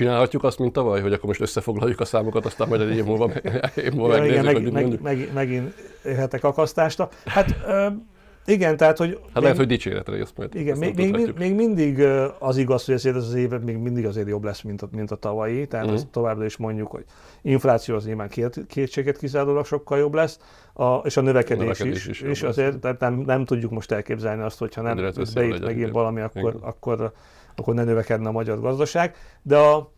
Csinálhatjuk azt, mint tavaly, hogy akkor most összefoglaljuk a számokat, aztán majd egy év múlva, év múlva Ja, igen, meg, hogy meg, meg, megint érhetek akasztást. Hát ö, igen, tehát hogy... Hát lehet, hogy dicséretre jössz majd. Igen, még, még, még, még mindig az igaz, hogy ezért ez az év még mindig azért jobb lesz, mint a, mint a tavalyi, tehát Mhm. ezt továbbra is mondjuk, hogy infláció az nyilván két, kétséget kizárólag sokkal jobb lesz, a, és a növekedés, növekedés is, is is, azért tehát nem, nem tudjuk most elképzelni azt, hogyha nem beít megint valami, akkor, Igen. akkor, akkor ne növekedne a magyar gazdaság, de a,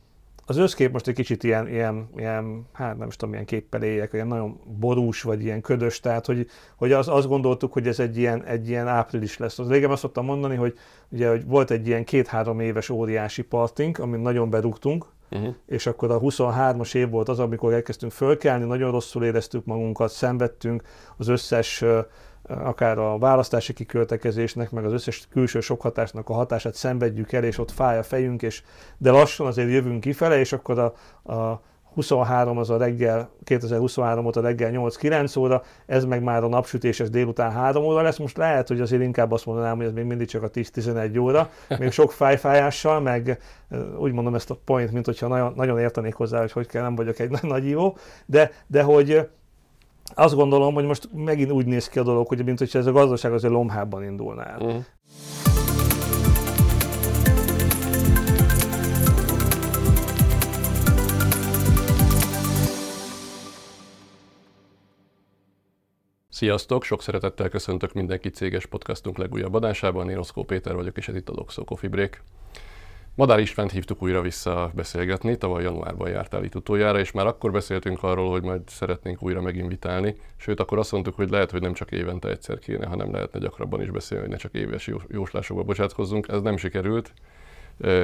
az összkép most egy kicsit ilyen, ilyen, ilyen, hát nem is tudom, ilyen képpel éljek, ilyen nagyon borús, vagy ilyen ködös, tehát hogy, hogy az, azt gondoltuk, hogy ez egy ilyen, egy ilyen április lesz. Az régen azt szoktam mondani, hogy, ugye, hogy volt egy ilyen két-három éves óriási partink, amin nagyon berúgtunk, Uh-huh. és akkor a 23-as év volt az, amikor elkezdtünk fölkelni, nagyon rosszul éreztük magunkat, szenvedtünk az összes akár a választási kiköltekezésnek, meg az összes külső sok hatásnak a hatását szenvedjük el, és ott fáj a fejünk, és de lassan azért jövünk kifele, és akkor a, a 23 az a reggel, 2023 óta reggel 8-9 óra, ez meg már a napsütéses délután 3 óra lesz. Most lehet, hogy azért inkább azt mondanám, hogy ez még mindig csak a 10-11 óra, még sok fájfájással, meg úgy mondom ezt a point, mint hogyha nagyon, nagyon értenék hozzá, hogy hogy kell, nem vagyok egy nagy, ívó, de, de hogy azt gondolom, hogy most megint úgy néz ki a dolog, hogy mint hogyha ez a gazdaság azért lomhában indulna el. Uh-huh. Sziasztok! Sok szeretettel köszöntök mindenki céges podcastunk legújabb adásában. Én Oszkó Péter vagyok, és ez itt a Doxo Coffee Break. Madár Istvánt hívtuk újra vissza beszélgetni, tavaly januárban jártál itt utoljára, és már akkor beszéltünk arról, hogy majd szeretnénk újra meginvitálni. Sőt, akkor azt mondtuk, hogy lehet, hogy nem csak évente egyszer kéne, hanem lehetne gyakrabban is beszélni, hogy ne csak éves jó- jóslásokba bocsátkozzunk. Ez nem sikerült,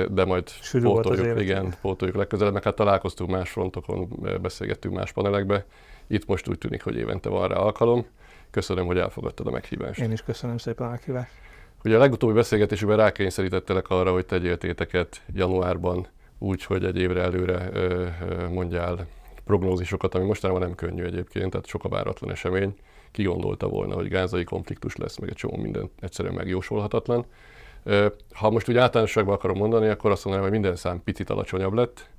de majd Sűrű pótoljuk, igen, pótoljuk legközelebb, meg hát találkoztunk más frontokon, beszélgettünk más panelekbe. Itt most úgy tűnik, hogy évente van rá alkalom. Köszönöm, hogy elfogadtad a meghívást. Én is köszönöm szépen a meghívást. Ugye a legutóbbi beszélgetésünkben rákényszerítettelek arra, hogy tegyél téteket januárban úgy, hogy egy évre előre mondjál prognózisokat, ami mostanában nem könnyű egyébként, tehát sok a váratlan esemény. Ki gondolta volna, hogy gázai konfliktus lesz, meg egy csomó minden egyszerűen megjósolhatatlan. Ha most úgy általánosságban akarom mondani, akkor azt mondanám, hogy minden szám picit alacsonyabb lett,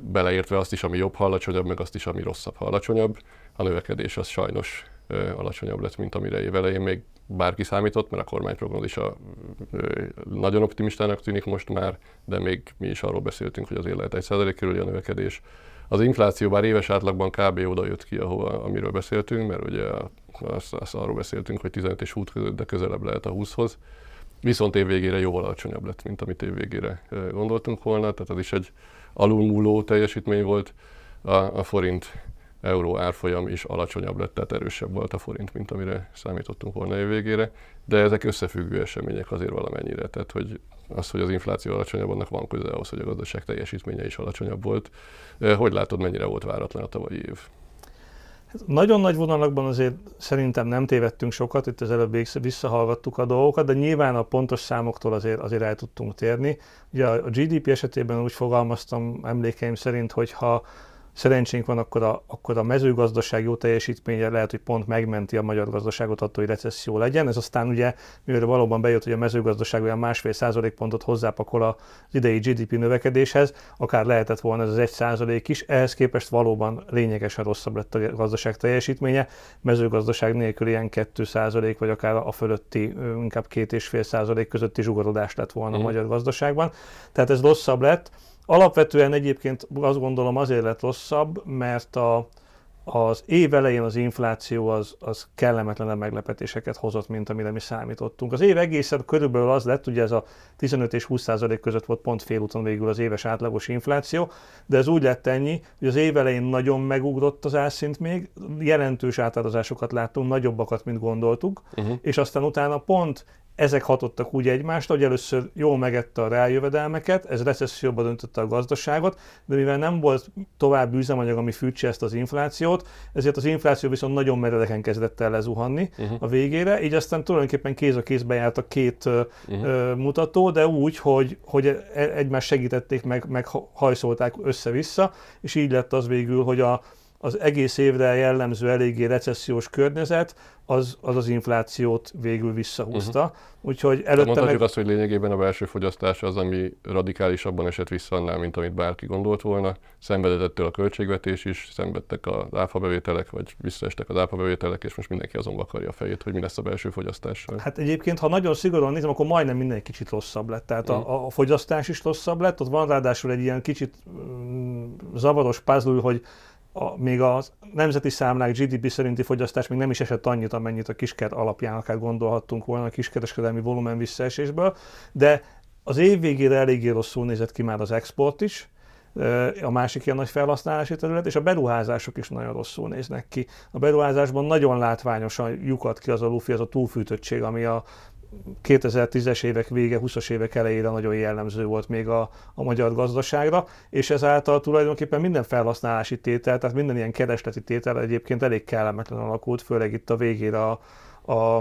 beleértve azt is, ami jobb, ha alacsonyabb, meg azt is, ami rosszabb, ha alacsonyabb. A növekedés az sajnos alacsonyabb lett, mint amire év elején még bárki számított, mert a kormányprognózisa nagyon optimistának tűnik most már, de még mi is arról beszéltünk, hogy azért lehet 1% körüli a növekedés. Az infláció bár éves átlagban kb. oda jött ki, ahova, amiről beszéltünk, mert ugye azt, azt arról beszéltünk, hogy 15 és 20 között, de közelebb lehet a 20-hoz. Viszont évvégére jóval alacsonyabb lett, mint amit évvégére gondoltunk volna, tehát az is egy alulmúló teljesítmény volt. A, a forint euró árfolyam is alacsonyabb lett, tehát erősebb volt a forint, mint amire számítottunk volna évvégére, de ezek összefüggő események azért valamennyire, tehát hogy az, hogy az infláció alacsonyabb, annak van köze ahhoz, hogy a gazdaság teljesítménye is alacsonyabb volt. Ö, Hogy látod, mennyire volt váratlan a tavalyi év? Hát Nagyon nagy vonalakban azért szerintem nem tévedtünk sokat, itt az előbb visszahallgattuk a dolgokat, de nyilván a pontos számoktól azért, azért el tudtunk térni. Ugye a GDP esetében úgy fogalmaztam emlékeim szerint, hogy ha szerencsénk van, akkor a, akkor a mezőgazdaság jó teljesítménye lehet, hogy pont megmenti a magyar gazdaságot attól, hogy recesszió legyen. Ez aztán ugye, mivel valóban bejött, hogy a mezőgazdaság olyan másfél százalékpontot hozzápakol az idei GDP növekedéshez, akár lehetett volna ez az egy százalék is, ehhez képest valóban lényegesen rosszabb lett a gazdaság teljesítménye, mezőgazdaság nélkül ilyen 2 százalék, vagy akár a fölötti, inkább két és fél százalék közötti zsugorodás lett volna a Mhm. magyar gazdaságban. Tehát ez rosszabb lett. Alapvetően egyébként azt gondolom azért lett rosszabb, mert a, az év elején az infláció az, az kellemetlenebb meglepetéseket hozott, mint amire mi számítottunk. Az év egészen körülbelül az lett, ugye ez a 15 és 20 százalék között volt pont félúton végül az éves átlagos infláció, de ez úgy lett ennyi, hogy az év elején nagyon megugrott az árszint még, jelentős átárazásokat láttunk, nagyobbakat, mint gondoltuk, Uh-huh. és aztán utána pont ezek hatottak úgy egymásra, hogy először jól megette a rájövedelmeket, ez recesszióba döntötte a gazdaságot, de mivel nem volt további üzemanyag, ami fűtse ezt az inflációt, ezért az infláció viszont nagyon meredeken kezdett el lezuhanni Uh-huh. a végére, így aztán tulajdonképpen kéz a kézbe járt a két Uh-huh. ö, mutató, de úgy, hogy, hogy e- egymást segítették, meg, meg ha- hajszolták össze-vissza, és így lett az végül, hogy a, az egész évre jellemző eléggé recessziós környezet, az az, az inflációt végül visszahúzta. Uh-huh. Úgyhogy előtte Mondhatjuk meg... azt, hogy lényegében a belső fogyasztás az, ami radikálisabban esett vissza annál, mint amit bárki gondolt volna. Szenvedett ettől a költségvetés is, szenvedtek az áfabevételek, vagy visszaestek az áfabevételek, és most mindenki azon vakarja a fejét, hogy mi lesz a belső fogyasztással. Hát egyébként, ha nagyon szigorúan nézem, akkor majdnem minden kicsit rosszabb lett. Tehát uh-huh. a, a fogyasztás is rosszabb lett, ott van ráadásul egy ilyen kicsit mm, zavaros puzzle, hogy a, még a nemzeti számlák GDP szerinti fogyasztás még nem is esett annyit, amennyit a kisker alapján akár gondolhattunk volna a kiskereskedelmi volumen visszaesésből, de az év végére eléggé rosszul nézett ki már az export is, a másik ilyen nagy felhasználási terület, és a beruházások is nagyon rosszul néznek ki. A beruházásban nagyon látványosan lyukat ki az a lufi, az a túlfűtöttség, ami a 2010-es évek vége, 20-as évek elejére nagyon jellemző volt még a, a magyar gazdaságra, és ezáltal tulajdonképpen minden felhasználási tétel, tehát minden ilyen keresleti tétel egyébként elég kellemetlen alakult, főleg itt a végére a, a,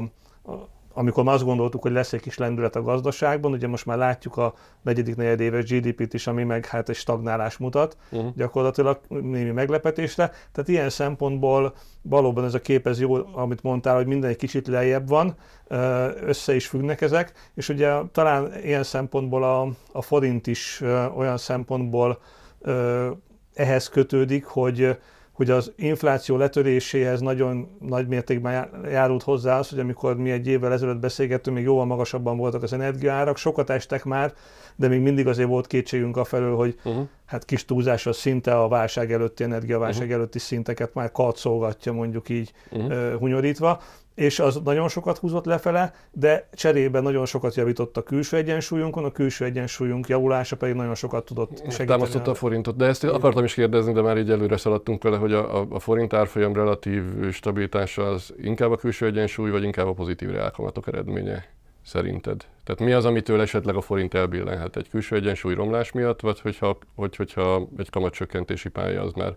a amikor már azt gondoltuk, hogy lesz egy kis lendület a gazdaságban, ugye most már látjuk a negyedik negyedéves GDP-t is, ami meg hát egy stagnálás mutat, uh-huh. gyakorlatilag némi meglepetésre. Tehát ilyen szempontból valóban ez a kép ez jó, amit mondtál, hogy minden egy kicsit lejjebb van, össze is függnek ezek, és ugye talán ilyen szempontból a, a forint is olyan szempontból ehhez kötődik, hogy hogy az infláció letöréséhez nagyon nagy mértékben járult hozzá az, hogy amikor mi egy évvel ezelőtt beszélgettünk, még jóval magasabban voltak az energiaárak, sokat estek már, de még mindig azért volt kétségünk a felől, hogy uh-huh. hát kis túlzásra szinte a válság előtti, energiaválság uh-huh. előtti szinteket már karcolgatja mondjuk így uh-huh. uh, hunyorítva és az nagyon sokat húzott lefele, de cserébe nagyon sokat javított a külső egyensúlyunkon, a külső egyensúlyunk javulása pedig nagyon sokat tudott segíteni. Támasztotta a forintot, de ezt akartam is kérdezni, de már így előre szaladtunk vele, hogy a, a, a forint árfolyam relatív stabilitása az inkább a külső egyensúly, vagy inkább a pozitív reálkamatok eredménye szerinted? Tehát mi az, amitől esetleg a forint elbillenhet? Egy külső egyensúly romlás miatt, vagy hogyha, hogy, hogyha egy kamatcsökkentési pálya az már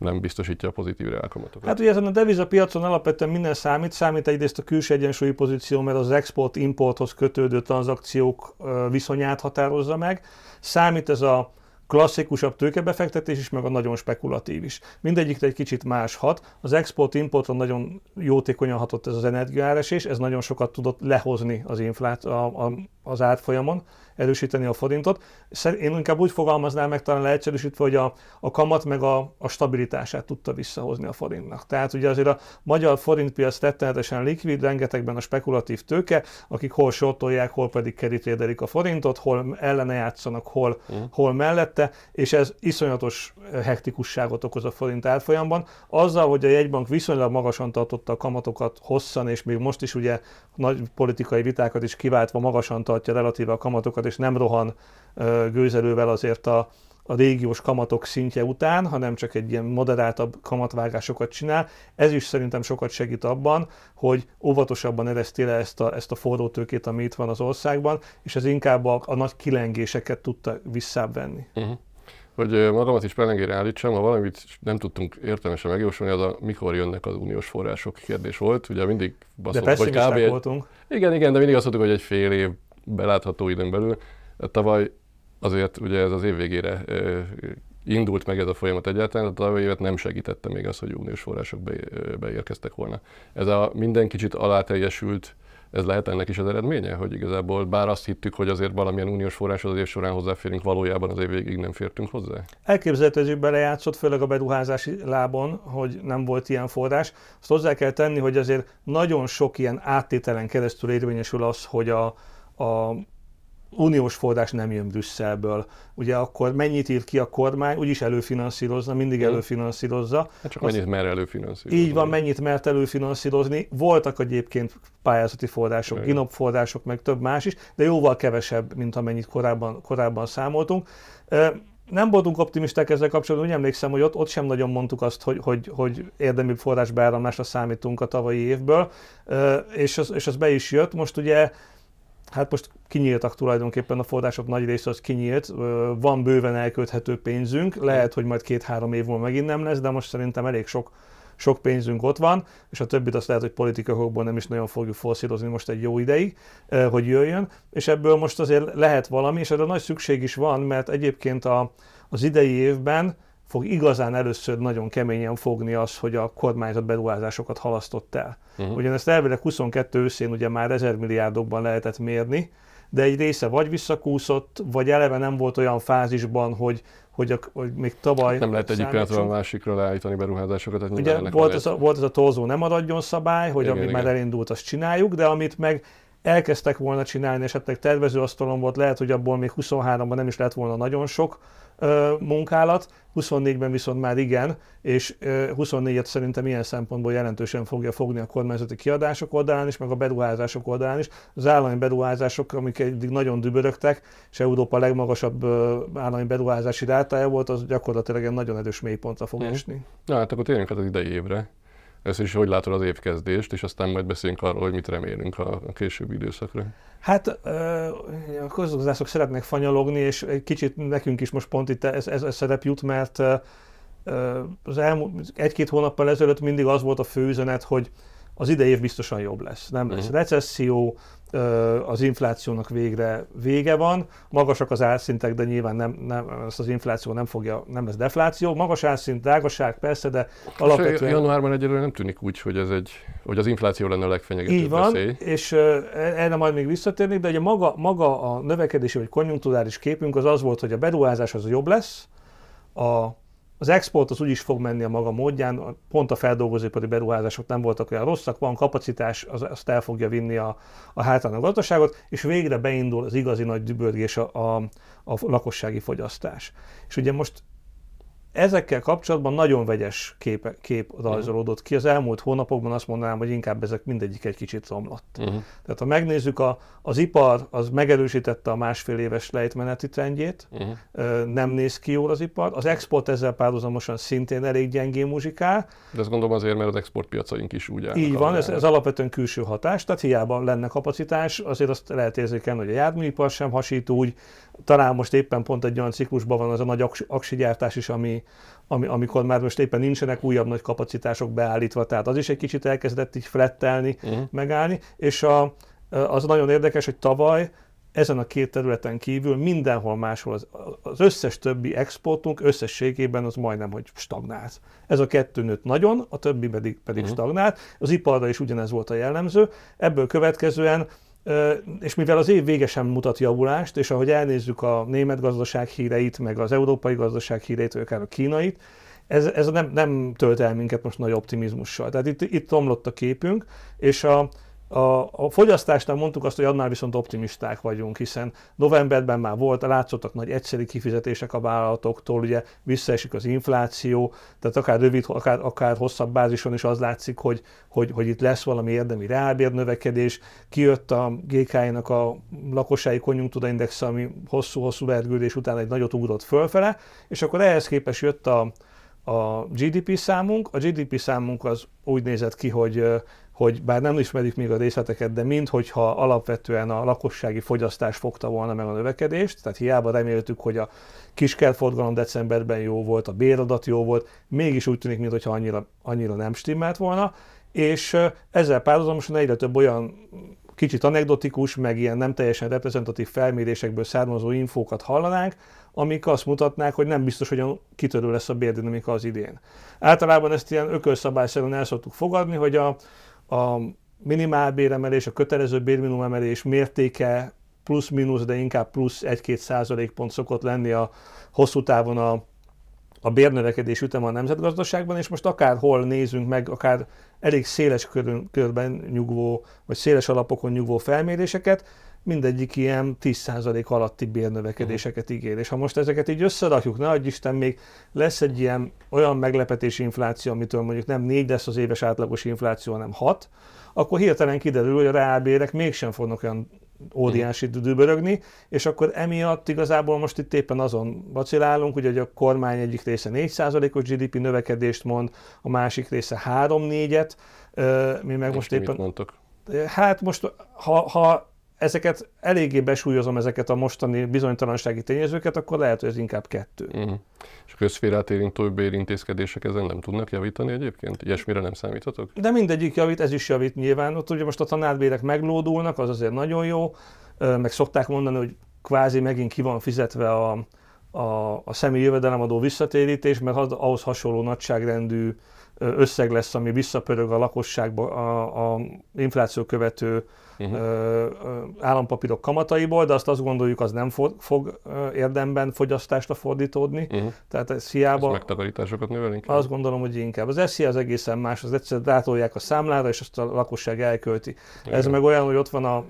nem biztosítja a pozitív reálkamatokat. Hát ugye ezen a devizapiacon alapvetően minden számít. Számít egyrészt a külső egyensúlyi pozíció, mert az export-importhoz kötődő tranzakciók viszonyát határozza meg. Számít ez a klasszikusabb tőkebefektetés is, meg a nagyon spekulatív is. Mindegyik egy kicsit más hat. Az export-importra nagyon jótékonyan hatott ez az energiaáresés, ez nagyon sokat tudott lehozni az inflát, a, a, az árfolyamon erősíteni a forintot. Én inkább úgy fogalmaznám meg talán leegyszerűsítve, hogy a, a kamat meg a, a stabilitását tudta visszahozni a forintnak. Tehát ugye azért a magyar forintpiac rettenetesen likvid, rengetegben a spekulatív tőke, akik hol sortolják, hol pedig kerítédelik a forintot, hol ellene játszanak, hol, uh. hol mellette, és ez iszonyatos hektikusságot okoz a forint árfolyamban. Azzal, hogy a jegybank viszonylag magasan tartotta a kamatokat hosszan, és még most is ugye nagy politikai vitákat is kiváltva magasan tartja relatíve a kamatokat, és nem rohan gőzelővel azért a, a régiós kamatok szintje után, hanem csak egy ilyen moderáltabb kamatvágásokat csinál. Ez is szerintem sokat segít abban, hogy óvatosabban ereszti le ezt a, ezt a forró tőkét, ami itt van az országban, és ez inkább a, a nagy kilengéseket tudta visszavenni. Uh-huh. Hogy magamat is pelengére állítsam, ha valamit nem tudtunk értelmesen megjósolni, az a mikor jönnek az uniós források kérdés volt. Ugye mindig baszott, hogy kb. Egy... voltunk. Igen, igen, de mindig azt mondtuk, hogy egy fél év belátható időn belül. Tavaly azért ugye ez az év végére indult meg ez a folyamat egyáltalán, a tavalyi évet nem segítette még az, hogy uniós források be, beérkeztek volna. Ez a minden kicsit aláteljesült, ez lehet ennek is az eredménye, hogy igazából bár azt hittük, hogy azért valamilyen uniós forráshoz az év során hozzáférünk, valójában az év végig nem fértünk hozzá? Elképzelhető, hogy belejátszott, főleg a beruházási lábon, hogy nem volt ilyen forrás. Azt hozzá kell tenni, hogy azért nagyon sok ilyen áttételen keresztül érvényesül az, hogy a, a uniós forrás nem jön Brüsszelből. Ugye akkor mennyit ír ki a kormány, úgyis előfinanszírozza, mindig előfinanszírozza. Hát csak Azt, mennyit mer előfinanszírozni. Így van, mennyit mert előfinanszírozni. Voltak egyébként pályázati források, GINOP források, meg több más is, de jóval kevesebb, mint amennyit korábban, korábban számoltunk. Nem voltunk optimisták ezzel kapcsolatban, úgy emlékszem, hogy ott, ott sem nagyon mondtuk azt, hogy, hogy, hogy érdemi forrásbeáramlásra számítunk a tavalyi évből, és az, és az be is jött. Most ugye Hát most kinyíltak tulajdonképpen a források nagy része az kinyílt, van bőven elkölthető pénzünk, lehet, hogy majd két-három év múlva megint nem lesz, de most szerintem elég sok, sok pénzünk ott van, és a többit azt lehet, hogy politikaiokból nem is nagyon fogjuk forszírozni most egy jó ideig, hogy jöjjön, és ebből most azért lehet valami, és erre nagy szükség is van, mert egyébként a, az idei évben fog igazán először nagyon keményen fogni az, hogy a kormányzat beruházásokat halasztott el. Uh-huh. Ugyanezt elvileg 22 őszén ugye már ezer milliárdokban lehetett mérni, de egy része vagy visszakúszott, vagy eleve nem volt olyan fázisban, hogy, hogy, a, hogy még tavaly... Nem lehet egyik pillanatról a másikra leállítani beruházásokat. Tehát Ugye volt ez, a, volt ez a torzó nem maradjon szabály, hogy igen, ami igen. már elindult, azt csináljuk, de amit meg elkezdtek volna csinálni, esetleg tervezőasztalon volt, lehet, hogy abból még 23-ban nem is lett volna nagyon sok, munkálat, 24-ben viszont már igen, és 24-et szerintem ilyen szempontból jelentősen fogja fogni a kormányzati kiadások oldalán is, meg a beruházások oldalán is. Az állami beruházások, amik eddig nagyon dübörögtek, és Európa legmagasabb állami beruházási rátája volt, az gyakorlatilag egy nagyon erős mélypontra fog hmm. esni. Na hát akkor térjünk az idei évre. Ezt is hogy látod az évkezdést, és aztán majd beszélünk arról, hogy mit remélünk a, a későbbi időszakra. Hát a közgazdászok szeretnek fanyalogni, és egy kicsit nekünk is most pont itt ez, ez, ez szerep jut, mert az elmúlt egy-két hónappal ezelőtt mindig az volt a fő üzenet, hogy az idei év biztosan jobb lesz. Nem lesz uh-huh. recesszió, az inflációnak végre vége van, magasak az árszintek, de nyilván nem, nem, ezt az infláció nem fogja, nem lesz defláció. Magas árszint, drágaság persze, de alapvetően... Januárban egyelőre nem tűnik úgy, hogy, ez egy, hogy az infláció lenne a legfenyegetőbb Így van, veszély. és erre majd még visszatérnék, de ugye maga, maga a növekedési vagy konjunkturális képünk az az volt, hogy a beruházás az jobb lesz, a az export az úgyis fog menni a maga módján, pont a feldolgozóipari beruházások nem voltak olyan rosszak, van kapacitás, az, azt el fogja vinni a, a hátán a gazdaságot, és végre beindul az igazi nagy dübörgés a, a, a lakossági fogyasztás. És ugye most ezekkel kapcsolatban nagyon vegyes kép, kép rajzolódott ki. Az elmúlt hónapokban azt mondanám, hogy inkább ezek mindegyik egy kicsit romlott. Uh-huh. Tehát ha megnézzük, a, az ipar az megerősítette a másfél éves lejtmeneti trendjét, uh-huh. nem néz ki jól az ipar. Az export ezzel párhuzamosan szintén elég gyengén muzsikál. De ezt gondolom azért, mert az exportpiacaink is úgy állnak. Így van, ez, ez alapvetően külső hatás, tehát hiába lenne kapacitás, azért azt lehet érzékelni, hogy a járműipar sem hasít úgy, talán most éppen pont egy olyan ciklusban van az a nagy aksigyártás is, ami, ami, amikor már most éppen nincsenek újabb nagy kapacitások beállítva, tehát az is egy kicsit elkezdett így flettelni, uh-huh. megállni, és a, az nagyon érdekes, hogy tavaly ezen a két területen kívül mindenhol máshol az, az összes többi exportunk összességében az majdnem, hogy stagnált. Ez a kettő nőtt nagyon, a többi pedig, pedig uh-huh. stagnált. Az iparra is ugyanez volt a jellemző. Ebből következően és mivel az év vége sem mutat javulást, és ahogy elnézzük a német gazdaság híreit, meg az európai gazdaság híreit, vagy akár a kínait, ez, ez nem, nem tölt el minket most nagy optimizmussal. Tehát itt, itt romlott a képünk, és a, a, a fogyasztásnál mondtuk azt, hogy annál viszont optimisták vagyunk, hiszen novemberben már volt, látszottak nagy egyszeri kifizetések a vállalatoktól, ugye visszaesik az infláció, tehát akár rövid, akár, akár hosszabb bázison is az látszik, hogy, hogy, hogy itt lesz valami érdemi reálbérnövekedés. Kijött a GK-nak a lakossági konjunktúraindex, ami hosszú-hosszú vergődés után egy nagyot ugrott fölfele, és akkor ehhez képest jött a, a GDP számunk. A GDP számunk az úgy nézett ki, hogy hogy bár nem ismerik még a részleteket, de minthogyha alapvetően a lakossági fogyasztás fogta volna meg a növekedést, tehát hiába reméltük, hogy a kiskertforgalom decemberben jó volt, a béradat jó volt, mégis úgy tűnik, mintha annyira, annyira nem stimmelt volna, és ezzel párhuzamosan egyre több olyan kicsit anekdotikus, meg ilyen nem teljesen reprezentatív felmérésekből származó infókat hallanánk, amik azt mutatnák, hogy nem biztos, hogy kitörő lesz a bérdinamika az idén. Általában ezt ilyen ökölszabályszerűen el szoktuk fogadni, hogy a, a minimálbéremelés, a kötelező bérminimumemelés mértéke plusz-minusz, de inkább plusz 1-2 százalékpont szokott lenni a hosszú távon a, a bérnövekedés üteme a nemzetgazdaságban, és most akárhol nézünk meg, akár elég széles körben nyugvó, vagy széles alapokon nyugvó felméréseket, mindegyik ilyen 10% alatti bérnövekedéseket uh-huh. ígér. És ha most ezeket így összerakjuk, ne adj Isten, még lesz egy ilyen olyan meglepetési infláció, amitől mondjuk nem 4 lesz az éves átlagos infláció, hanem 6, akkor hirtelen kiderül, hogy a reálbérek mégsem fognak olyan óriási uh-huh. dübörögni, és akkor emiatt igazából most itt éppen azon vacilálunk, hogy a kormány egyik része 4%-os GDP növekedést mond, a másik része 3-4-et, mi meg most éppen... Hát most, ha, ha ezeket eléggé besúlyozom, ezeket a mostani bizonytalansági tényezőket, akkor lehet, hogy ez inkább kettő. Uh-huh. És a közférát érintő bérintézkedések ezen nem tudnak javítani egyébként? Ilyesmire nem számíthatok? De mindegyik javít, ez is javít nyilván. Ott ugye most a tanárbérek meglódulnak, az azért nagyon jó, meg szokták mondani, hogy kvázi megint ki van fizetve a, a, a személyi jövedelemadó visszatérítés, mert az, ahhoz hasonló nagyságrendű összeg lesz, ami visszapörög a lakosságba a, a infláció követő uh-huh. állampapírok kamataiból, de azt azt gondoljuk, az nem fog, fog érdemben fogyasztásra fordítódni. Uh-huh. Tehát ez hiába... Ez megtakarításokat növelünk? Azt gondolom, hogy inkább. Az SZIA az egészen más, az egyszerűen dátolják a számlára, és azt a lakosság elkölti. Igen. Ez meg olyan, hogy ott van a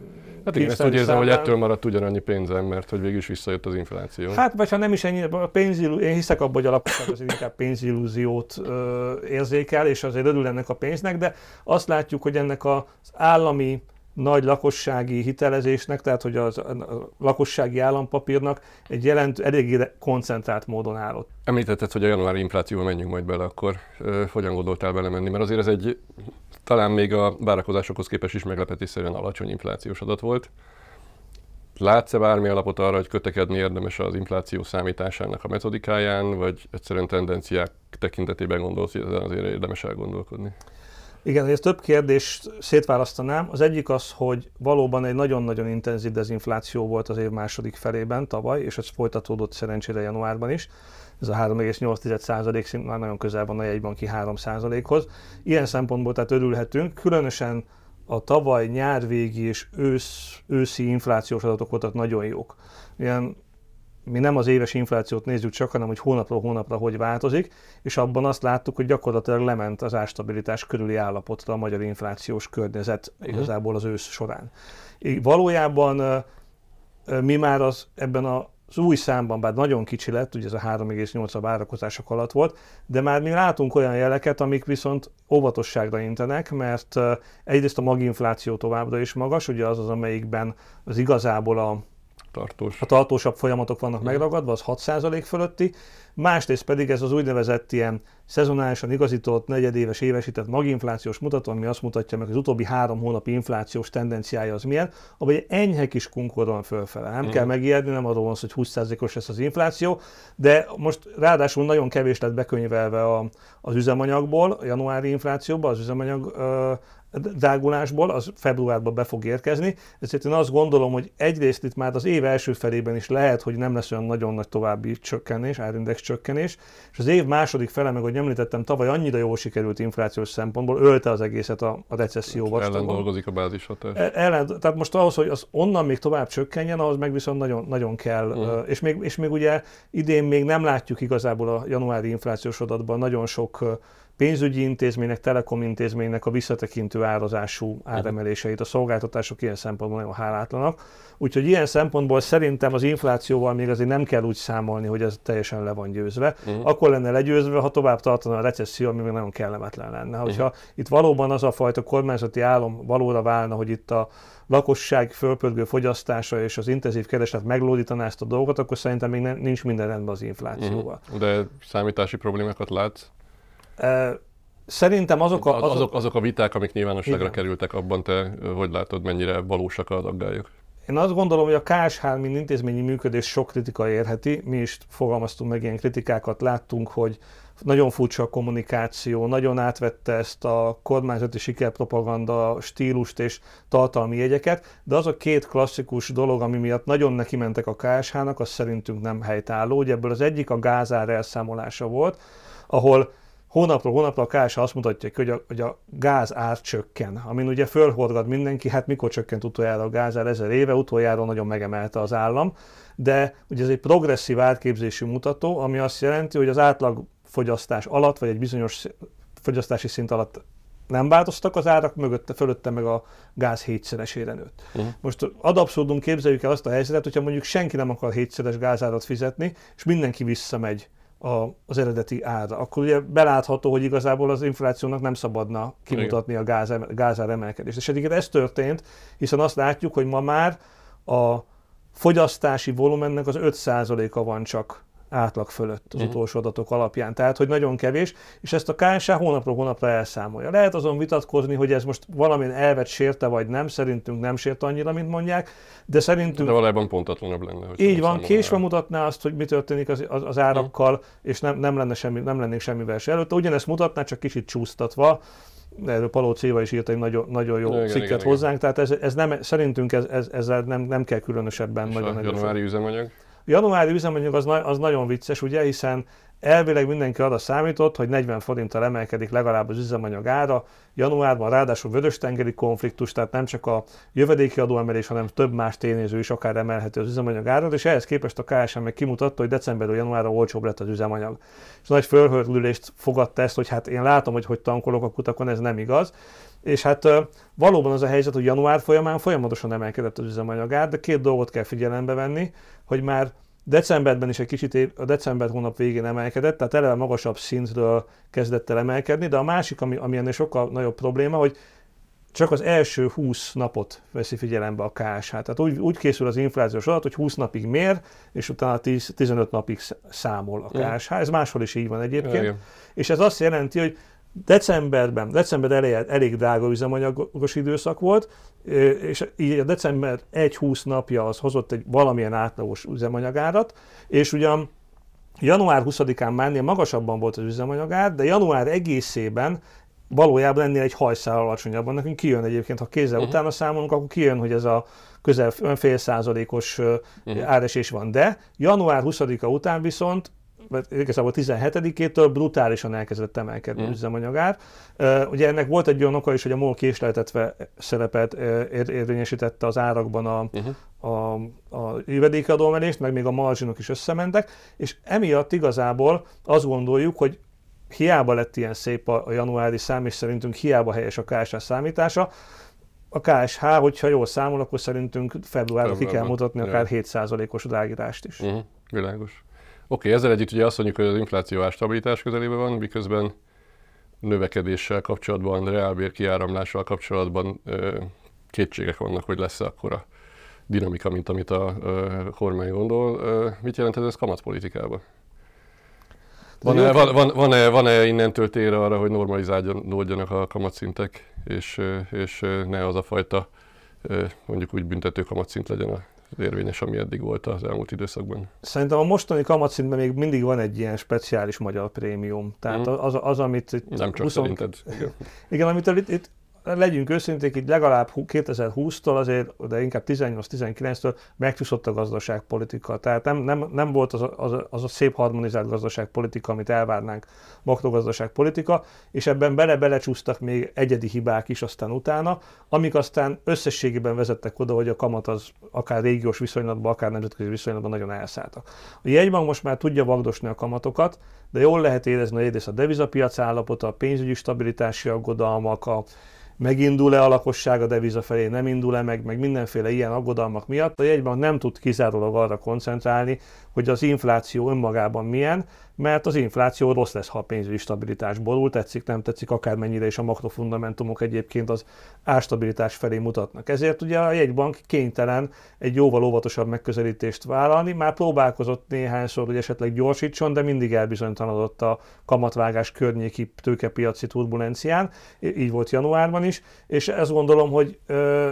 Hát igen, ezt úgy érzem, hogy ettől maradt ugyanannyi pénzem, mert hogy végül is visszajött az infláció. Hát, vagy ha nem is ennyi, a pénzillú, én hiszek abban, hogy a lakosság azért inkább pénzillúziót ö, érzékel, és azért örül ennek a pénznek, de azt látjuk, hogy ennek az állami nagy lakossági hitelezésnek, tehát hogy az, a lakossági állampapírnak egy jelent, eléggé koncentrált módon állott. Említetted, hogy a januári inflációval menjünk majd bele, akkor ö, hogyan gondoltál belemenni? Mert azért ez egy talán még a várakozásokhoz képest is meglepetésszerűen alacsony inflációs adat volt. Látsz-e bármi alapot arra, hogy kötekedni érdemes az infláció számításának a metodikáján, vagy egyszerűen tendenciák tekintetében gondolsz, hogy ezen azért érdemes elgondolkodni? Igen, ezt több kérdést szétválasztanám. Az egyik az, hogy valóban egy nagyon-nagyon intenzív dezinfláció volt az év második felében tavaly, és ez folytatódott szerencsére januárban is. Ez a 3,8% szint már nagyon közel van a jegybanki 3%-hoz. Ilyen szempontból tehát örülhetünk, különösen a tavaly nyárvégi és ősz, őszi inflációs adatok voltak nagyon jók. Ilyen mi nem az éves inflációt nézzük csak, hanem hogy hónapról hónapra hogy változik, és abban azt láttuk, hogy gyakorlatilag lement az árstabilitás körüli állapotra a magyar inflációs környezet uh-huh. igazából az ősz során. Valójában mi már az ebben a az új számban, bár nagyon kicsi lett, ugye ez a 3,8 a várakozások alatt volt, de már mi látunk olyan jeleket, amik viszont óvatosságra intenek, mert egyrészt a maginfláció továbbra is magas, ugye az az, amelyikben az igazából a Tartós. A tartósabb folyamatok vannak megragadva, az 6% fölötti, másrészt pedig ez az úgynevezett ilyen szezonálisan igazított, negyedéves, évesített maginflációs mutató, ami azt mutatja meg, az utóbbi három hónapi inflációs tendenciája az milyen, abban egy enyhe kis kunkor van fölfele. Nem mm. kell megijedni, nem arról van hogy 20%-os lesz az infláció, de most ráadásul nagyon kevés lett bekönyvelve a, az üzemanyagból, a januári inflációban, az üzemanyag drágulásból, az februárban be fog érkezni, ezért én azt gondolom, hogy egyrészt itt már az év első felében is lehet, hogy nem lesz olyan nagyon nagy további csökkenés, árindex csökkenés, és az év második fele, meg ahogy említettem, tavaly annyira jól sikerült inflációs szempontból, ölte az egészet a, a recesszió hát Ellen dolgozik a bázishatás. E, ellen, tehát most ahhoz, hogy az onnan még tovább csökkenjen, ahhoz meg viszont nagyon, nagyon kell, uh-huh. és, még, és még ugye idén még nem látjuk igazából a januári inflációs adatban nagyon sok pénzügyi intézménynek, telekom intézménynek a visszatekintő árazású áremeléseit. A szolgáltatások ilyen szempontból nagyon hálátlanak. Úgyhogy ilyen szempontból szerintem az inflációval még azért nem kell úgy számolni, hogy ez teljesen le van győzve. Uh-huh. Akkor lenne legyőzve, ha tovább tartana a recesszió, ami még nagyon kellemetlen lenne. Hogyha uh-huh. itt valóban az a fajta kormányzati állam valóra válna, hogy itt a lakosság fölpörgő fogyasztása és az intenzív kereslet meglódítaná ezt a dolgot, akkor szerintem még nincs minden rendben az inflációval. Uh-huh. De számítási problémákat látsz? Szerintem azok a, azok, azok, azok a viták, amik nyilvánosságra igen. kerültek, abban te hogy látod, mennyire valósak az aggályok? Én azt gondolom, hogy a KSH, mint intézményi működés sok kritika érheti. Mi is fogalmaztunk meg ilyen kritikákat, láttunk, hogy nagyon furcsa a kommunikáció, nagyon átvette ezt a kormányzati sikerpropaganda stílust és tartalmi jegyeket, de az a két klasszikus dolog, ami miatt nagyon neki mentek a KSH-nak, az szerintünk nem helytálló. Ugye ebből az egyik a gázár elszámolása volt, ahol hónapról hónapra a KSH azt mutatja hogy a, hogy a gáz ár csökken, amin ugye fölhorgad mindenki, hát mikor csökkent utoljára a gáz ár ezer éve, utoljára nagyon megemelte az állam, de ugye ez egy progresszív átképzésű mutató, ami azt jelenti, hogy az átlag fogyasztás alatt, vagy egy bizonyos fogyasztási szint alatt nem változtak az árak, mögötte, fölötte meg a gáz hétszeresére nőtt. Uh-huh. Most ad abszurdum képzeljük el azt a helyzetet, hogyha mondjuk senki nem akar hétszeres gázárat fizetni, és mindenki visszamegy a, az eredeti ára, akkor ugye belátható, hogy igazából az inflációnak nem szabadna kimutatni a gáz, gázár emelkedést. És egyébként ez történt, hiszen azt látjuk, hogy ma már a fogyasztási volumennek az 5%-a van csak átlag fölött az uh-huh. utolsó adatok alapján. Tehát, hogy nagyon kevés, és ezt a KSH hónapról hónapra elszámolja. Lehet azon vitatkozni, hogy ez most valamilyen elvet sérte, vagy nem, szerintünk nem sért annyira, mint mondják, de szerintünk... De valójában pontatlanabb lenne. Hogy így van, késve mutatná azt, hogy mi történik az, az, az árakkal, uh-huh. és nem, nem, lenne semmi, nem lennénk semmivel se előtte. Ugyanezt mutatná, csak kicsit csúsztatva, erről Paló Céva is írt egy nagyon, nagyon jó igen, cikket igen, hozzánk, igen. tehát ez, ez nem, szerintünk ez, ez, ezzel nem, nem kell különösebben és nagyon a januári üzemanyag? Januári üzemanyag az, az nagyon vicces, ugye, hiszen Elvileg mindenki arra számított, hogy 40 forinttal emelkedik legalább az üzemanyag ára. Januárban ráadásul vörös-tengeri konfliktus, tehát nem csak a jövedéki adóemelés, hanem több más tényező is akár emelheti az üzemanyag árat, és ehhez képest a KSM meg kimutatta, hogy decemberről januárra olcsóbb lett az üzemanyag. És nagy fölhörlülést fogadta ezt, hogy hát én látom, hogy hogy tankolok a kutakon, ez nem igaz. És hát valóban az a helyzet, hogy január folyamán folyamatosan emelkedett az üzemanyagár, de két dolgot kell figyelembe venni, hogy már Decemberben is egy kicsit a december hónap végén emelkedett, tehát eleve magasabb szintről kezdett el emelkedni, de a másik, ami, ami ennél sokkal nagyobb probléma, hogy csak az első 20 napot veszi figyelembe a KSH. Tehát úgy, úgy készül az inflációs adat, hogy 20 napig mér, és utána 10, 15 napig számol a KSH. Ez máshol is így van egyébként. Igen. És ez azt jelenti, hogy Decemberben, december elején elég drága üzemanyagos időszak volt, és így a december 1-20 napja az hozott egy valamilyen átlagos üzemanyagárat, és ugyan január 20-án már magasabban volt az üzemanyagár, de január egészében valójában ennél egy hajszál alacsonyabban. Nekünk kijön egyébként, ha kézzel uh-huh. utána számolunk, akkor kijön, hogy ez a közel fél százalékos uh-huh. áresés van. De január 20-a után viszont igazából 17-től brutálisan elkezdett emelkedni mm. üzemanyagár. Ugye ennek volt egy olyan oka is, hogy a MOL késleltetve szerepet ér- érvényesítette az árakban a, uh-huh. a, a jövedékadóemelést, meg még a marzsinok is összementek, és emiatt igazából azt gondoljuk, hogy hiába lett ilyen szép a, a januári szám, és szerintünk hiába helyes a KSH számítása, a KSH, hogyha jól számol, akkor szerintünk februárra ki kell mutatni akár 7%-os drágítást is. Uh-huh. Világos. Oké, ezzel együtt ugye azt mondjuk, hogy az infláció árstabilitás közelében van, miközben növekedéssel kapcsolatban, reálbér kiáramlással kapcsolatban kétségek vannak, hogy lesz-e akkora dinamika, mint amit a kormány gondol. Mit jelent ez, ez kamatpolitikában? Van-e, van, van, van-e, van-e innentől tére arra, hogy normalizálódjanak a kamatszintek, és, és ne az a fajta mondjuk úgy büntető kamatszint legyen a érvényes, ami eddig volt az elmúlt időszakban. Szerintem a mostani kamatszintben még mindig van egy ilyen speciális magyar prémium. Tehát mm. az, az, amit... Itt Nem csak 20... szerinted. Igen, igen amit itt, itt legyünk őszinték, így legalább 2020-tól azért, de inkább 18-19-től megcsúszott a gazdaságpolitika. Tehát nem, nem, nem volt az a, az, a, az a szép harmonizált gazdaságpolitika, amit elvárnánk makrogazdaságpolitika, és ebben bele-belecsúsztak még egyedi hibák is aztán utána, amik aztán összességében vezettek oda, hogy a kamat az akár régiós viszonylatban, akár nemzetközi viszonylatban nagyon elszálltak. A jegybank most már tudja vagdosni a kamatokat, de jól lehet érezni egyrészt a devizapiac állapota, a pénzügyi stabilitási aggodalmak, a megindul-e a lakosság a deviza felé, nem indul-e meg, meg mindenféle ilyen aggodalmak miatt. A jegybank nem tud kizárólag arra koncentrálni, hogy az infláció önmagában milyen, mert az infláció rossz lesz, ha a pénzügyi stabilitás borul, tetszik, nem tetszik, akármennyire is a makrofundamentumok egyébként az árstabilitás felé mutatnak. Ezért ugye a jegybank kénytelen egy jóval óvatosabb megközelítést vállalni, már próbálkozott néhányszor, hogy esetleg gyorsítson, de mindig elbizonytalanodott a kamatvágás környéki tőkepiaci turbulencián, így volt januárban is, és ezt gondolom, hogy ö,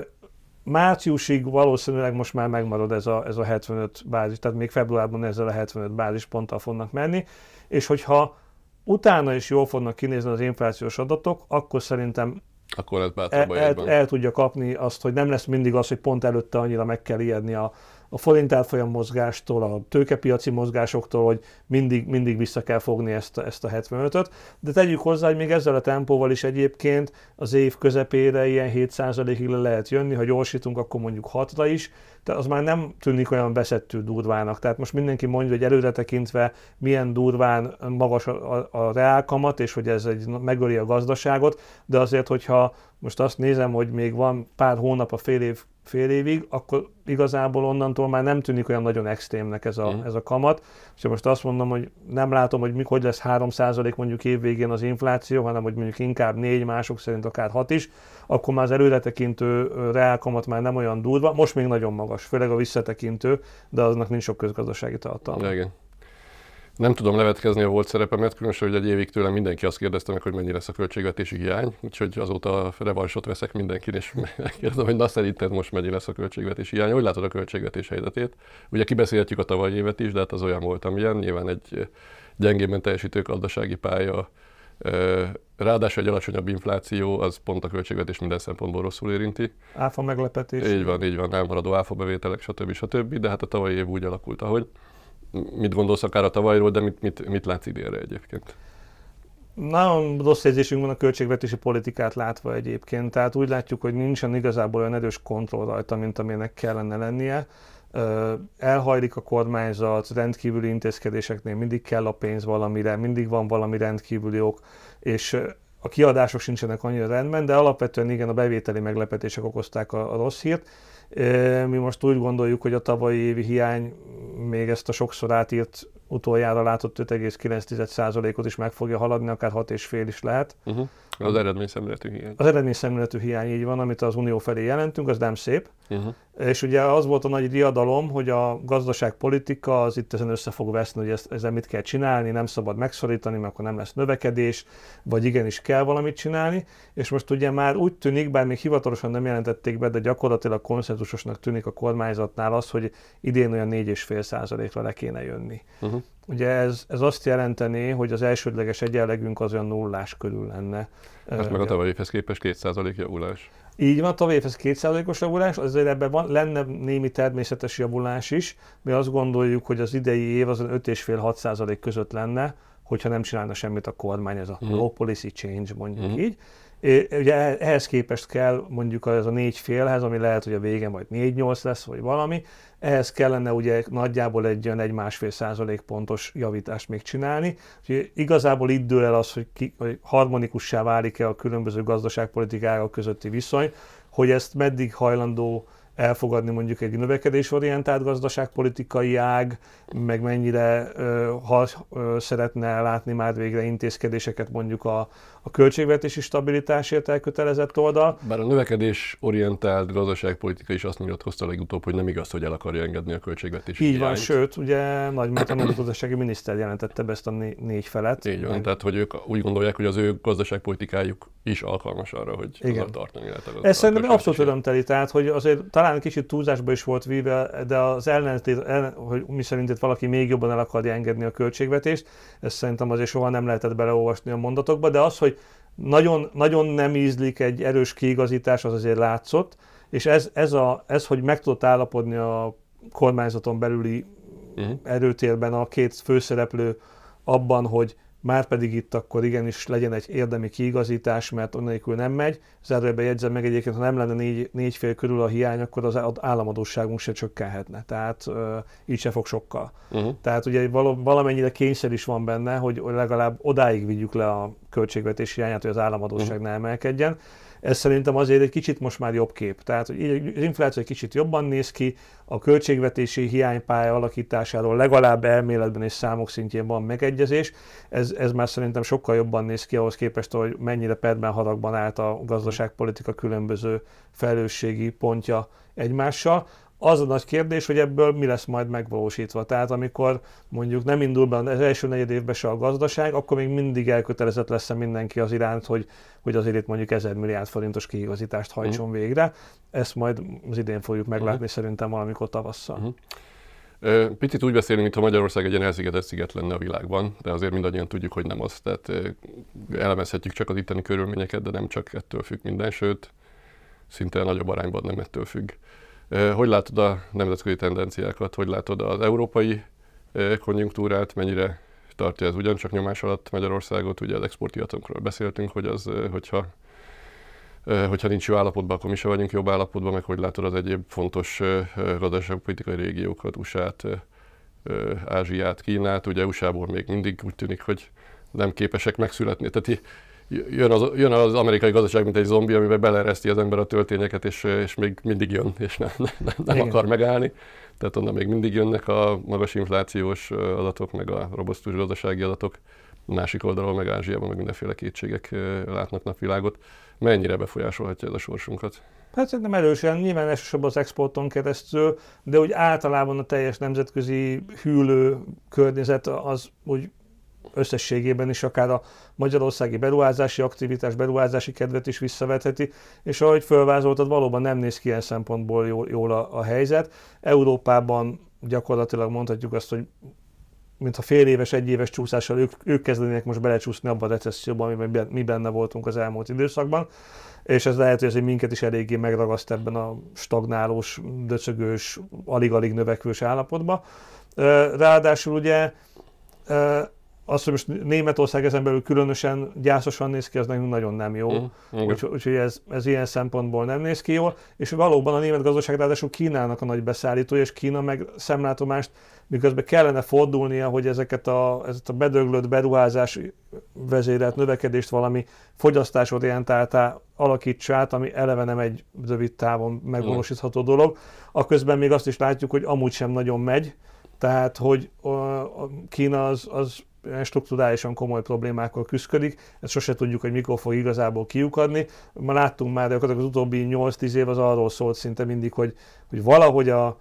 márciusig valószínűleg most már megmarad ez a, ez a 75 bázis, tehát még februárban ezzel a 75 bázisponttal fognak menni, és hogyha utána is jól fognak kinézni az inflációs adatok, akkor szerintem akkor el, el, el tudja kapni azt, hogy nem lesz mindig az, hogy pont előtte annyira meg kell ijedni a, a forint árfolyam mozgástól, a tőkepiaci mozgásoktól, hogy mindig, mindig vissza kell fogni ezt, ezt a 75-öt. De tegyük hozzá, hogy még ezzel a tempóval is egyébként az év közepére ilyen 7%-ig le lehet jönni, ha gyorsítunk, akkor mondjuk 6-ra is, de az már nem tűnik olyan veszettő durvának. Tehát most mindenki mondja, hogy előre tekintve milyen durván magas a, a, a reálkamat, és hogy ez egy megöli a gazdaságot, de azért, hogyha most azt nézem, hogy még van pár hónap a fél év fél évig, akkor igazából onnantól már nem tűnik olyan nagyon extrémnek ez a, mm. ez a kamat. És most azt mondom, hogy nem látom, hogy mikor lesz 3% mondjuk évvégén az infláció, hanem hogy mondjuk inkább 4, mások szerint akár 6 is, akkor már az előretekintő reálkamat már nem olyan durva, most még nagyon magas, főleg a visszatekintő, de aznak nincs sok közgazdasági tartalma. Igen. Nem tudom levetkezni a volt szerepemet, különösen, hogy egy évig tőlem mindenki azt kérdezte meg, hogy mennyi lesz a költségvetési hiány, úgyhogy azóta revansot veszek mindenkin, és megkérdezem, hogy na szerinted most mennyi lesz a költségvetési hiány. Hogy látod a költségvetés helyzetét? Ugye kibeszélhetjük a tavalyi évet is, de hát az olyan volt, amilyen. Nyilván egy gyengében teljesítő gazdasági pálya Ráadásul egy alacsonyabb infláció, az pont a költségvetés minden szempontból rosszul érinti. Áfa meglepetés. Így van, így van, elmaradó áfa bevételek, stb. stb. De hát a tavalyi év úgy alakult, ahogy. Mit gondolsz akár a tavalyról, de mit, mit, mit látsz idénre egyébként? Nagyon rossz érzésünk van a költségvetési politikát látva egyébként, tehát úgy látjuk, hogy nincsen igazából olyan erős kontroll rajta, mint amilyenek kellene lennie. Elhajlik a kormányzat, rendkívüli intézkedéseknél mindig kell a pénz valamire, mindig van valami rendkívüli ok, és a kiadások sincsenek annyira rendben, de alapvetően igen, a bevételi meglepetések okozták a, a rossz hírt. Mi most úgy gondoljuk, hogy a tavalyi évi hiány még ezt a sokszor átírt utoljára látott 5,9%-ot is meg fogja haladni, akár 6,5 is lehet. Uh-huh. Az eredményszemléletű hiány. Az eredményszemléletű hiány így van, amit az Unió felé jelentünk, az nem szép. Uh-huh. És ugye az volt a nagy diadalom, hogy a gazdaságpolitika az itt ezen össze fog veszni, hogy ezt, ezzel mit kell csinálni, nem szabad megszorítani, mert akkor nem lesz növekedés, vagy igenis kell valamit csinálni. És most ugye már úgy tűnik, bár még hivatalosan nem jelentették be, de gyakorlatilag konszenzusosnak tűnik a kormányzatnál az, hogy idén olyan 4,5%-ra le kéne jönni. Uh-huh. Ugye ez, ez azt jelenteni, hogy az elsődleges egyenlegünk az olyan nullás körül lenne. Ez meg a tavalyi évhez képest 2% javulás. Így van, tavaly évhez 2%-os javulás, azért ebben van, lenne némi természetes javulás is, mi azt gondoljuk, hogy az idei év az 5,5-6% között lenne, hogyha nem csinálna semmit a kormány, ez a mm. low policy change mondjuk mm. így. Ugye ehhez képest kell mondjuk ez a négy félhez, ami lehet, hogy a vége majd 4-8 lesz, vagy valami, ehhez kellene ugye nagyjából egy olyan egy másfél százalék pontos javítást még csinálni. Úgyhogy igazából itt dől el az, hogy, ki, hogy harmonikussá válik-e a különböző gazdaságpolitikák közötti viszony, hogy ezt meddig hajlandó elfogadni mondjuk egy növekedésorientált gazdaságpolitikai ág, meg mennyire ha szeretne látni már végre intézkedéseket mondjuk a, a költségvetési stabilitásért elkötelezett oldal. Bár a növekedés orientált gazdaságpolitika is azt nyilatkozta legutóbb, hogy nem igaz, hogy el akarja engedni a költségvetési Így van, sőt, ugye Nagy Márton gazdasági miniszter jelentette be ezt a négy felet. Így van, meg... tehát hogy ők úgy gondolják, hogy az ő gazdaságpolitikájuk is alkalmas arra, hogy Igen. tartani lehet a Ez szerintem abszolút örömteli, tehát hogy azért talán kicsit túlzásba is volt víve, de az ellentét, ellen, hogy mi szerint itt valaki még jobban el akarja engedni a költségvetést, ezt szerintem azért soha nem lehetett beleolvasni a mondatokba, de az, hogy nagyon, nagyon nem ízlik egy erős kiigazítás, az azért látszott, és ez, ez, a, ez hogy meg tudott állapodni a kormányzaton belüli uh-huh. erőtérben a két főszereplő abban, hogy már pedig itt akkor igenis legyen egy érdemi kiigazítás, mert onnélkül nem megy. Zárójelben jegyzem meg egyébként, ha nem lenne négy, négy fél körül a hiány, akkor az államadóságunk se csökkenhetne. Tehát uh, így se fog sokkal. Uh-huh. Tehát ugye valamennyire kényszer is van benne, hogy legalább odáig vigyük le a költségvetési hiányát, hogy az államadóság uh-huh. ne emelkedjen. Ez szerintem azért egy kicsit most már jobb kép. Tehát hogy az infláció egy kicsit jobban néz ki, a költségvetési hiánypálya alakításáról legalább elméletben és számok szintjén van megegyezés. Ez, ez már szerintem sokkal jobban néz ki ahhoz képest, hogy mennyire perben haragban állt a gazdaságpolitika különböző felelősségi pontja egymással. Az a nagy kérdés, hogy ebből mi lesz majd megvalósítva. Tehát amikor mondjuk nem indul be az első negyed évben se a gazdaság, akkor még mindig elkötelezett lesz mindenki az iránt, hogy, hogy azért itt mondjuk 1000 milliárd forintos kiigazítást hajtson uh-huh. végre. Ezt majd az idén fogjuk meglátni uh-huh. szerintem valamikor tavasszal. Uh-huh. Picit úgy beszélünk, mintha Magyarország egy ilyen elszigetett sziget lenne a világban, de azért mindannyian tudjuk, hogy nem az. Tehát elemezhetjük csak az itteni körülményeket, de nem csak ettől függ minden, sőt, szinte nagyobb arányban nem ettől függ. Hogy látod a nemzetközi tendenciákat? Hogy látod az európai konjunktúrát? Mennyire tartja ez ugyancsak nyomás alatt Magyarországot? Ugye az exportpiacunkról beszéltünk, hogy az, hogyha hogyha nincs jó állapotban, akkor mi se vagyunk jobb állapotban, meg hogy látod az egyéb fontos gazdaságpolitikai régiókat, USA-t, Ázsiát, Kínát, ugye USA-ból még mindig úgy tűnik, hogy nem képesek megszületni. Tehát jön az, jön az amerikai gazdaság, mint egy zombi, amiben belereszti az ember a töltényeket, és, és még mindig jön, és nem, nem, nem akar megállni. Tehát onnan még mindig jönnek a magas inflációs adatok, meg a robosztus gazdasági adatok. Másik oldalról meg Ázsiában meg mindenféle kétségek látnak napvilágot. Mennyire befolyásolhatja ez a sorsunkat? Hát szerintem erősen, nyilván elsősorban az exporton keresztül, de úgy általában a teljes nemzetközi hűlő környezet az úgy összességében is akár a magyarországi beruházási aktivitás, beruházási kedvet is visszavetheti, és ahogy fölvázoltad, valóban nem néz ki ilyen szempontból jól, jól a, a helyzet. Európában gyakorlatilag mondhatjuk azt, hogy mintha fél éves, egy éves csúszással ők, ők kezdenének most belecsúszni abba a recesszióba, amiben mi benne voltunk az elmúlt időszakban, és ez lehet, hogy azért minket is eléggé megragaszt ebben a stagnálós, döcögős, alig-alig növekvős állapotba. Ráadásul ugye az, hogy most Németország ezen belül különösen gyászosan néz ki, az nekünk nagyon nem jó. Mm, Úgyhogy úgy, ez, ez ilyen szempontból nem néz ki jól. És valóban a német gazdaság ráadásul Kínának a nagy beszállítója, és Kína meg szemlátomást, miközben kellene fordulnia, hogy ezeket a, ezeket a bedöglött beruházás vezérelt növekedést valami fogyasztásorientáltá alakítsa át, ami eleve nem egy rövid távon megvalósítható dolog. A közben még azt is látjuk, hogy amúgy sem nagyon megy, tehát, hogy a Kína az, az strukturálisan komoly problémákkal küzdik, ezt sose tudjuk, hogy mikor fog igazából kiukadni. Ma láttunk már, de az utóbbi 8-10 év az arról szólt szinte mindig, hogy, hogy valahogy a,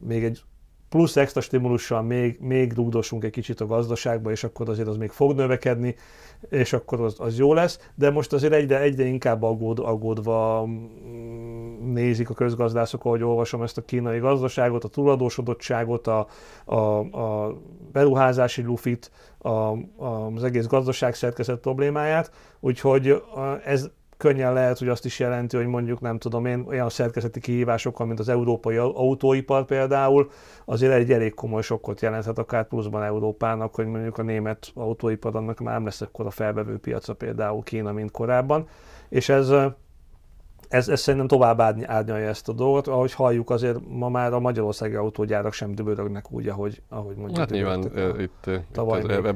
még egy plusz extra stimulussal még, még rúgdosunk egy kicsit a gazdaságba, és akkor azért az még fog növekedni, és akkor az, az jó lesz, de most azért egyre, egyre inkább aggód, aggódva mm, nézik a közgazdászok, ahogy olvasom ezt a kínai gazdaságot, a tuladósodottságot, a, a, a beruházási lufit, a, a, az egész gazdaság szerkezet problémáját, úgyhogy ez könnyen lehet, hogy azt is jelenti, hogy mondjuk nem tudom én, olyan szerkezeti kihívásokkal, mint az európai autóipar például, azért egy elég komoly sokkot jelenthet akár pluszban Európának, hogy mondjuk a német autóipar annak már nem lesz a felvevő piaca például Kína, mint korábban. És ez ez, ez szerintem tovább árnyalja ezt a dolgot. Ahogy halljuk, azért ma már a magyarországi autógyárak sem dübörögnek úgy, ahogy, ahogy mondjuk. Hát nyilván itt, itt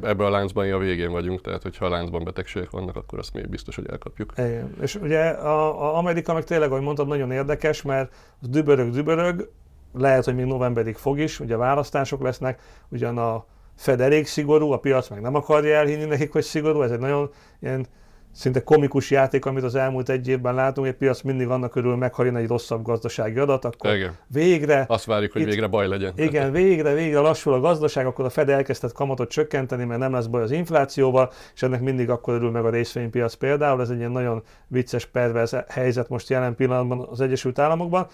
ebbe a láncban a végén vagyunk, tehát hogyha a láncban betegségek vannak, akkor azt még biztos, hogy elkapjuk. Igen. És ugye a, a Amerika meg tényleg, ahogy mondtad, nagyon érdekes, mert az dübörög, dübörög, lehet, hogy még novemberig fog is, ugye választások lesznek, ugyan a Fed elég szigorú, a piac meg nem akarja elhinni nekik, hogy szigorú, ez egy nagyon ilyen szinte komikus játék, amit az elmúlt egy évben látunk, a piac mindig annak körül meghajön egy rosszabb gazdasági adat, akkor igen. végre... Azt várjuk, hogy itt, végre baj legyen. Igen, végre, végre lassul a gazdaság, akkor a Fed elkezdett kamatot csökkenteni, mert nem lesz baj az inflációval, és ennek mindig akkor örül meg a részvénypiac például. Ez egy ilyen nagyon vicces, pervers helyzet most jelen pillanatban az Egyesült Államokban.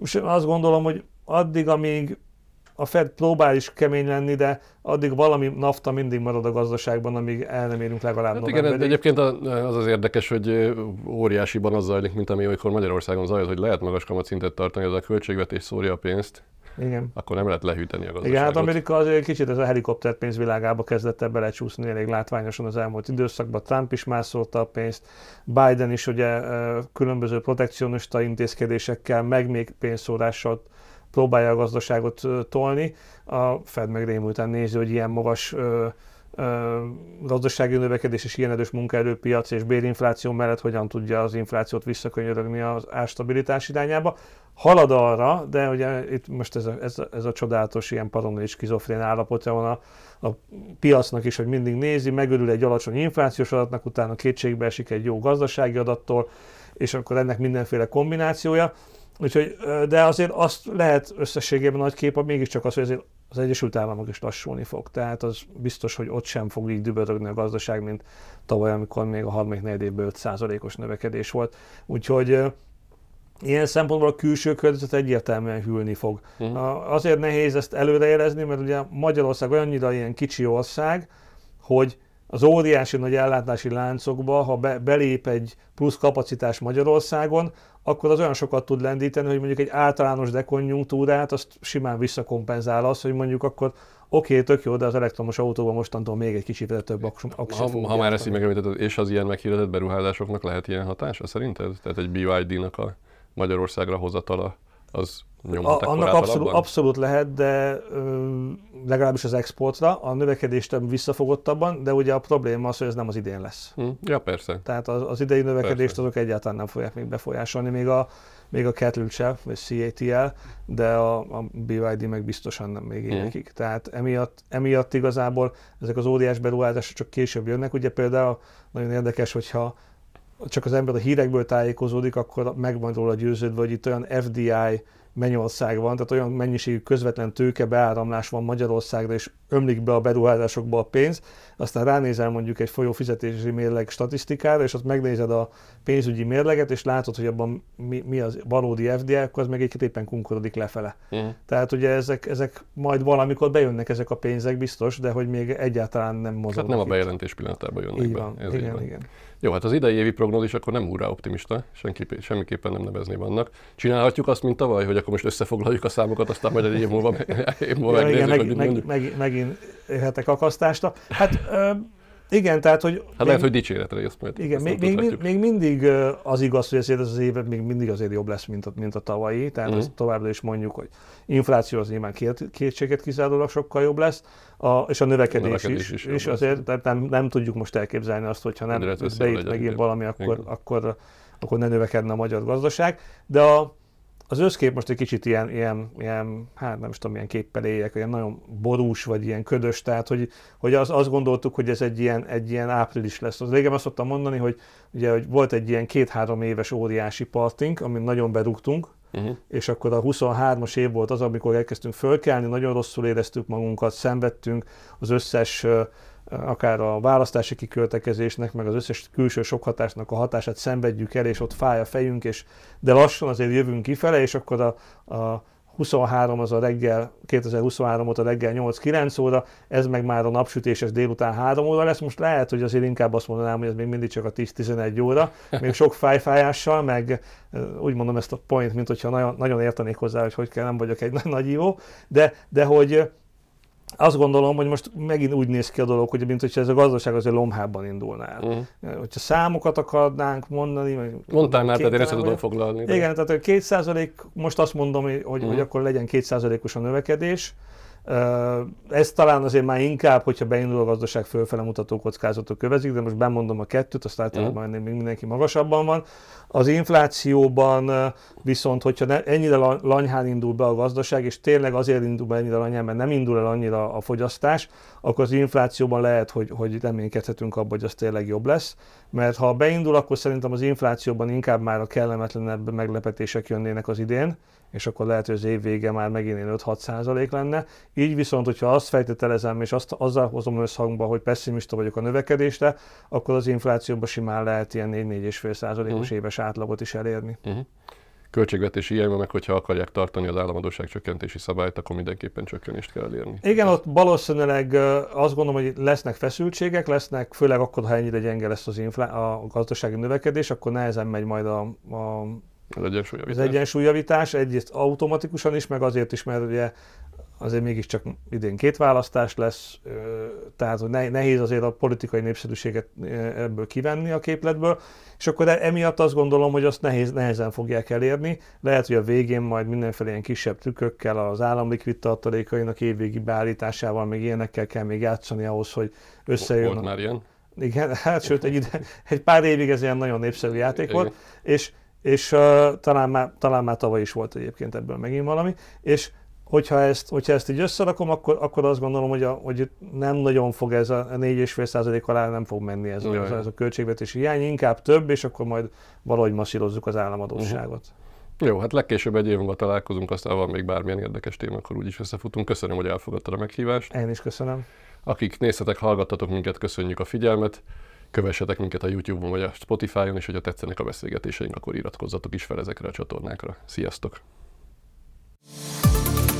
És azt gondolom, hogy addig, amíg a Fed próbál is kemény lenni, de addig valami nafta mindig marad a gazdaságban, amíg el nem érünk legalább hát igen, egyébként az az érdekes, hogy óriásiban az zajlik, mint ami olykor Magyarországon zajlott, hogy lehet magas kamatszintet tartani, ez a költségvetés szórja a pénzt, igen. akkor nem lehet lehűteni a gazdaságot. Igen, hát Amerika azért kicsit ez a helikopter pénzvilágába kezdett ebbe lecsúszni elég látványosan az elmúlt időszakban. Trump is mászolta a pénzt, Biden is ugye különböző protekcionista intézkedésekkel, meg még pénzszórással próbálja a gazdaságot tolni. A Fed meg rémülten nézi, hogy ilyen magas ö, ö, gazdasági növekedés és ilyen erős munkaerőpiac és bérinfláció mellett hogyan tudja az inflációt visszakönyörögni az árstabilitás irányába. Halad arra, de ugye itt most ez a, ez a, ez a csodálatos ilyen paranoid skizofrén állapotja van a, a piacnak is, hogy mindig nézi, megörül egy alacsony inflációs adatnak, utána kétségbe esik egy jó gazdasági adattól, és akkor ennek mindenféle kombinációja. Úgyhogy, de azért azt lehet összességében nagy kép, mégiscsak az, hogy azért az Egyesült Államok is lassulni fog. Tehát az biztos, hogy ott sem fog így dübörögni a gazdaság, mint tavaly, amikor még a harmadik negyedében 5%-os növekedés volt. Úgyhogy ilyen szempontból a külső környezet egyértelműen hűlni fog. Uh-huh. Azért nehéz ezt előrejelezni, mert ugye Magyarország olyannyira ilyen kicsi ország, hogy az óriási nagy ellátási láncokba, ha be, belép egy plusz kapacitás Magyarországon, akkor az olyan sokat tud lendíteni, hogy mondjuk egy általános dekonjunktúrát azt simán visszakompenzál az, hogy mondjuk akkor oké, okay, tök jó, de az elektromos autóban mostantól még egy kicsit több aksit Ha, ha már ezt így megemlítetted, és az ilyen meghirdetett beruházásoknak lehet ilyen hatása szerinted? Tehát egy BYD-nak a Magyarországra hozatala az a, annak abszolút, abszolút lehet, de ö, legalábbis az exportra, a növekedést visszafogottabban, de ugye a probléma az, hogy ez nem az idén lesz. Hm. Ja, persze. Tehát az, az idei növekedést persze. azok egyáltalán nem fogják még befolyásolni, még a, még a Cattle sem, vagy CATL, de a, a BYD meg biztosan nem még hm. évekig. Hmm. Tehát emiatt, emiatt igazából ezek az óriás beruházások csak később jönnek. Ugye például nagyon érdekes, hogyha csak az ember a hírekből tájékozódik, akkor meg van róla győződve, hogy itt olyan FDI Mennyország van, tehát olyan mennyiségű közvetlen tőke beáramlás van Magyarországra, és ömlik be a beruházásokba a pénz, aztán ránézel mondjuk egy folyófizetési mérleg statisztikára, és azt megnézed a pénzügyi mérleget, és látod, hogy abban mi, mi az valódi FDI, akkor az meg egy éppen kunkorodik lefele. Uh-huh. Tehát ugye ezek, ezek majd valamikor bejönnek ezek a pénzek biztos, de hogy még egyáltalán nem mozognak. Hát nem a bejelentés pillanatában jönnek Így be. van, Ez igen, van. igen. Jó, hát az idei évi prognózis akkor nem úrá optimista, senki, semmiképpen nem nevezni vannak. Csinálhatjuk azt, mint tavaly, hogy akkor most összefoglaljuk a számokat, aztán majd egy év múlva, év múlva Ja, igen, megnézzük, meg, hogy meg, meg, megint érhetek akasztásra. Hát igen, tehát hogy... Hát lehet, hogy dicséretre jössz majd. Igen, még, még, még, még mindig az igaz, hogy ezért ez az év még mindig azért jobb lesz, mint a, mint a tavalyi, tehát uh-huh. továbbra is mondjuk, hogy infláció az nyilván két, kétséget kizárólag sokkal jobb lesz, a, és a növekedés, A növekedés is, is is azért tehát nem, nem tudjuk most elképzelni azt, hogyha nem beít megint valami, akkor, Igen. akkor, akkor ne növekedne a magyar gazdaság, de a, az összkép most egy kicsit ilyen, ilyen, ilyen, hát nem is tudom, milyen képpel éljek, ilyen nagyon borús, vagy ilyen ködös, tehát hogy, hogy az, azt gondoltuk, hogy ez egy ilyen, egy ilyen április lesz. Az régen azt szoktam mondani, hogy, ugye, hogy volt egy ilyen két-három éves óriási partink, amin nagyon berúgtunk, Uh-huh. és akkor a 23-as év volt az, amikor elkezdtünk fölkelni, nagyon rosszul éreztük magunkat, szenvedtünk az összes akár a választási kiköltekezésnek, meg az összes külső sok hatásnak a hatását szenvedjük el, és ott fáj a fejünk, és de lassan azért jövünk kifele, és akkor a, a 23 az a reggel, 2023 óta reggel 8-9 óra, ez meg már a napsütéses délután 3 óra lesz. Most lehet, hogy azért inkább azt mondanám, hogy ez még mindig csak a 10-11 óra, még sok fájfájással, meg úgy mondom ezt a point, mint hogyha nagyon, nagyon értenék hozzá, hogy hogy kell, nem vagyok egy nagy, ívó, de, de hogy azt gondolom, hogy most megint úgy néz ki a dolog, hogy mint hogyha ez a gazdaság azért lomhában indulna el. Uh-huh. Hogyha számokat akarnánk mondani, vagy Mondtál már, tehát én képtelen tudom foglalni. de- Igen, tehát hogy 2% most azt mondom, hogy, hogy, Mhm. hogy akkor legyen 2% os a növekedés. Ez talán azért már inkább, hogyha beindul a gazdaság fölfele mutató kockázatok kövezik, de most bemondom a kettőt, azt általában Mhm. még mindenki magasabban van. Az inflációban viszont, hogyha ne, ennyire la- lanyhán indul be a gazdaság, és tényleg azért indul be ennyire lanyhán, mert nem indul el annyira a fogyasztás, akkor az inflációban lehet, hogy, hogy reménykedhetünk abban, hogy az tényleg jobb lesz. Mert ha beindul, akkor szerintem az inflációban inkább már a kellemetlenebb meglepetések jönnének az idén, és akkor lehet, hogy az év vége már megint ilyen 5-6 százalék lenne. Így viszont, hogyha azt fejtetelezem, és azt, azzal hozom összhangba, hogy pessimista vagyok a növekedésre, akkor az inflációban simán lehet ilyen 4-4,5 százalékos Mhm. éves átlagot is elérni. Uh-huh. Költségvetési hiányban meg, hogyha akarják tartani az államadóság csökkentési szabályt, akkor mindenképpen csökkenést kell elérni. Igen, ott valószínűleg azt gondolom, hogy lesznek feszültségek, lesznek, főleg akkor, ha ennyire gyenge lesz az inflá- a gazdasági növekedés, akkor nehezen megy majd a, a Az egyensúly az egyensúlyjavítás, egyrészt automatikusan is, meg azért is, mert ugye azért mégiscsak idén két választás lesz, tehát hogy ne- nehéz azért a politikai népszerűséget ebből kivenni a képletből, és akkor e- emiatt azt gondolom, hogy azt nehéz, nehezen fogják elérni. Lehet, hogy a végén majd mindenféle ilyen kisebb trükkökkel, az államlikvid tartalékainak évvégi beállításával, még ilyenekkel kell még játszani ahhoz, hogy összejön. Volt már ilyen. igen, hát sőt, egy, ide, egy pár évig ez ilyen nagyon népszerű játék Igen. volt, és, és uh, talán, már, talán már tavaly is volt egyébként ebből megint valami, és hogyha ezt, hogyha ezt így összerakom, akkor, akkor azt gondolom, hogy, a, hogy nem nagyon fog ez a 4,5% alá nem fog menni ez, Jaj. a, ez a költségvetési hiány, inkább több, és akkor majd valahogy masszírozzuk az államadóságot. Jó, hát legkésőbb egy év múlva találkozunk, aztán van még bármilyen érdekes téma, akkor úgyis összefutunk. Köszönöm, hogy elfogadtad a meghívást. Én is köszönöm. Akik néztetek, hallgattatok minket, köszönjük a figyelmet kövessetek minket a YouTube-on vagy a Spotify-on, és hogyha tetszenek a beszélgetéseink, akkor iratkozzatok is fel ezekre a csatornákra. Sziasztok! thank you